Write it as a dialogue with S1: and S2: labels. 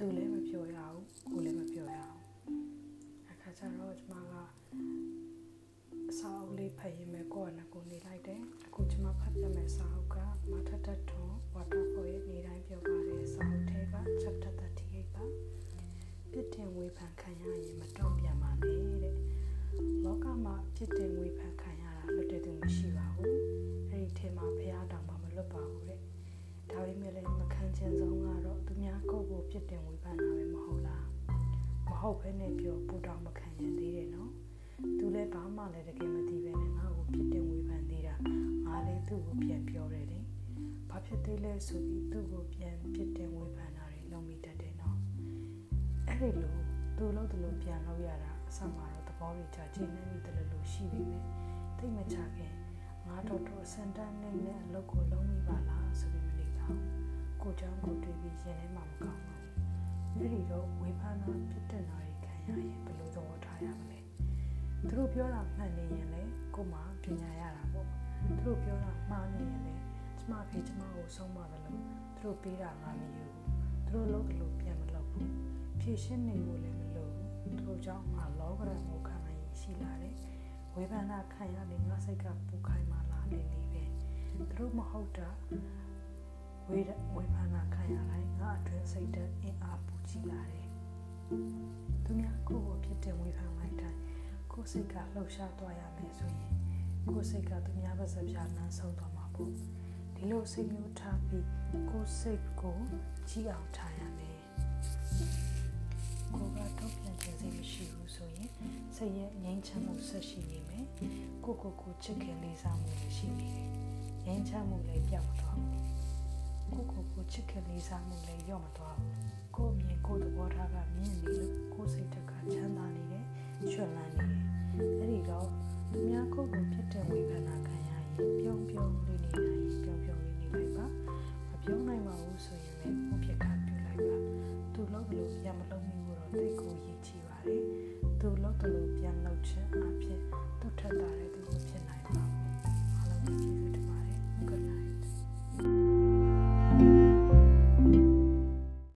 S1: သူလည်းမပြောရအောင်ကိုလည်းမပြောရအောင်အခါကျတော့ကျမကအစာအုပ်လေးဖတ်ရင်ပဲကိုယ့်အနာကိုနေလိုက်တယ်အခုကျမဖတ်ပြမယ်စာအုပ်ကမထထထွန် waterfall ရဲ့နေတိုင်းပြောပါတယ်စာအုပ်ထဲက chapter 38ပါပြစ်တင်ဝေဖန်ခံရရင်မတုံ့ပြန်ပါနဲ့တဲ့လောကမှာပြစ်တင်ဝေဖန်ခံရတာလွတ်တဲ့သူမရှိပါဘူးအဲ့ဒီထဲမှာဘုရားတောင်မှမလွတ်ပါဘူးတဲ့ဒါပေမဲ့လည်းမခံချင်ဆုံးက များကိုယ့်ကိုပြစ်တင်ဝေဖန်တာပဲမဟုတ်လားမဟုတ်ဘဲနဲ့ပြောပူတောင်မခံရင်သေးတယ်နော်သူလည်းဘာမှလည်းတကယ်မသိပဲနဲ့ငါ့ကိုပြစ်တင်ဝေဖန်သေးတာငါလည်းသူ့ကိုပြန်ပြောတယ်လေဘာဖြစ်သေးလဲဆိုပြီးသူ့ကိုပြန်ပြစ်တင်ဝေဖန်တာတွေလုပ်မိတတ်တယ်နော်အဲ့ဒီလိုသူ့လို့သူ့လို့ပြန်လုပ်ရတာအဆမှာတော့သဘောတွေချခြေနှမ်းမိတယ်လို့ရှိပေမဲ့သိမချခင်ငါတော့တော့စန်တန်နေနဲ့အလုပ်ကိုလုံးမိပါလားဆိုပြီးမနေတော့ ကိုကြောင့်ကိုတွေးပြီးရင်ထဲမှာမကောင်းဘူးအဲ့ဒီတော့ဝေဖန်တာပြစ်တင်တာတွေခံရရင်ဘယ်လိုသဘောထားရမလဲသူတို့ပြောတာမှန်နေရင်လည်းကိုမှပညာရတာပေါ့သူတို့ပြောတာမှားနေရင်လည်းကျမဖေကျမကိုဆုံးမတယ်လို့သူတို့ပေးတာငါမယူသူတို့လုပ်လို့ပြန်မလုပ်ဘူးဖြည့်ရှင်းနေလို့လည်းမလုပ်ဘူးသူတို့ကြောင့်ငါလောကရံကိုခံနိုင်ရှိလာတယ်ဝေဖန်တာခံရရင်ငါစိတ်ကပူခိုင်းမှလာနေနေပဲသူတို့မဟုတ်တာ ဝေဝေဖန်တာခံရတိုင်းငါအတွင်းစိတ်တဲ့အင်အားပူကြည့်လာတယ်သူများကိုယ့်ကိုဖြစ်တဲ့ဝေဖန်လိုက်တိုင်းကိုယ်စိတ်ကလှုပ်ရှားသွားရမယ်ဆိုရင်ကိုယ်စိတ်ကသူများပါစပြားနှမ်းဆုံးသွားမှာပေါ့ဒီလိုစိတ်မျိုးထားပြီးကိုယ်စိတ်ကိုကြည့်အောင်ထားရမယ်ကိုယ်ကတော့ပြန်ကျင်စိတ်မရှိဘူးဆိုရင်စိတ်ရဲ့ငြိမ်းချမ်းမှုဆက်ရှိနေမယ်ကိုကိုကိုချစ်ခင်လေးစားမှုလည်းရှိနေတယ်ငြိမ်းချမ်းမှုလည်းပြောင်းမသွားဘူးကိုကိုကို ချစ်ခင်လေးစားမှုလည်းရော့မသွားဘူးကိုအမြင်ကိုသဘောထားကမြင့်နေလို့ကိုစိတ်တက်ကချမ်းသာနေတယ်ရွှင်လန်းနေတယ်အဲ့ဒီတော့သူများကိုယ်ကိုဖြစ်တဲ့ဝေဖန်တာခံရရင်ပြုံးပြုံးလေးနေနိုင်ရင်ပြုံးပြုံးလေးနေလိုက်ပါမပြုံးနိုင်ပါဘူးဆိုရင်လည်းဘုဖြစ်ခါပြုလိုက်ပါသူလုပ်လို့ပြန်မလုပ်မိဘူးတော့တိတ်ကိုရည်ချီပါတယ်သူလုပ်တယ်လို့ပြန်လုပ်ခြင်းအဖြစ်သူထက်တာတဲ့သူကိုဖြစ်နိုင်ပါဘူးအားလုံးကြည့်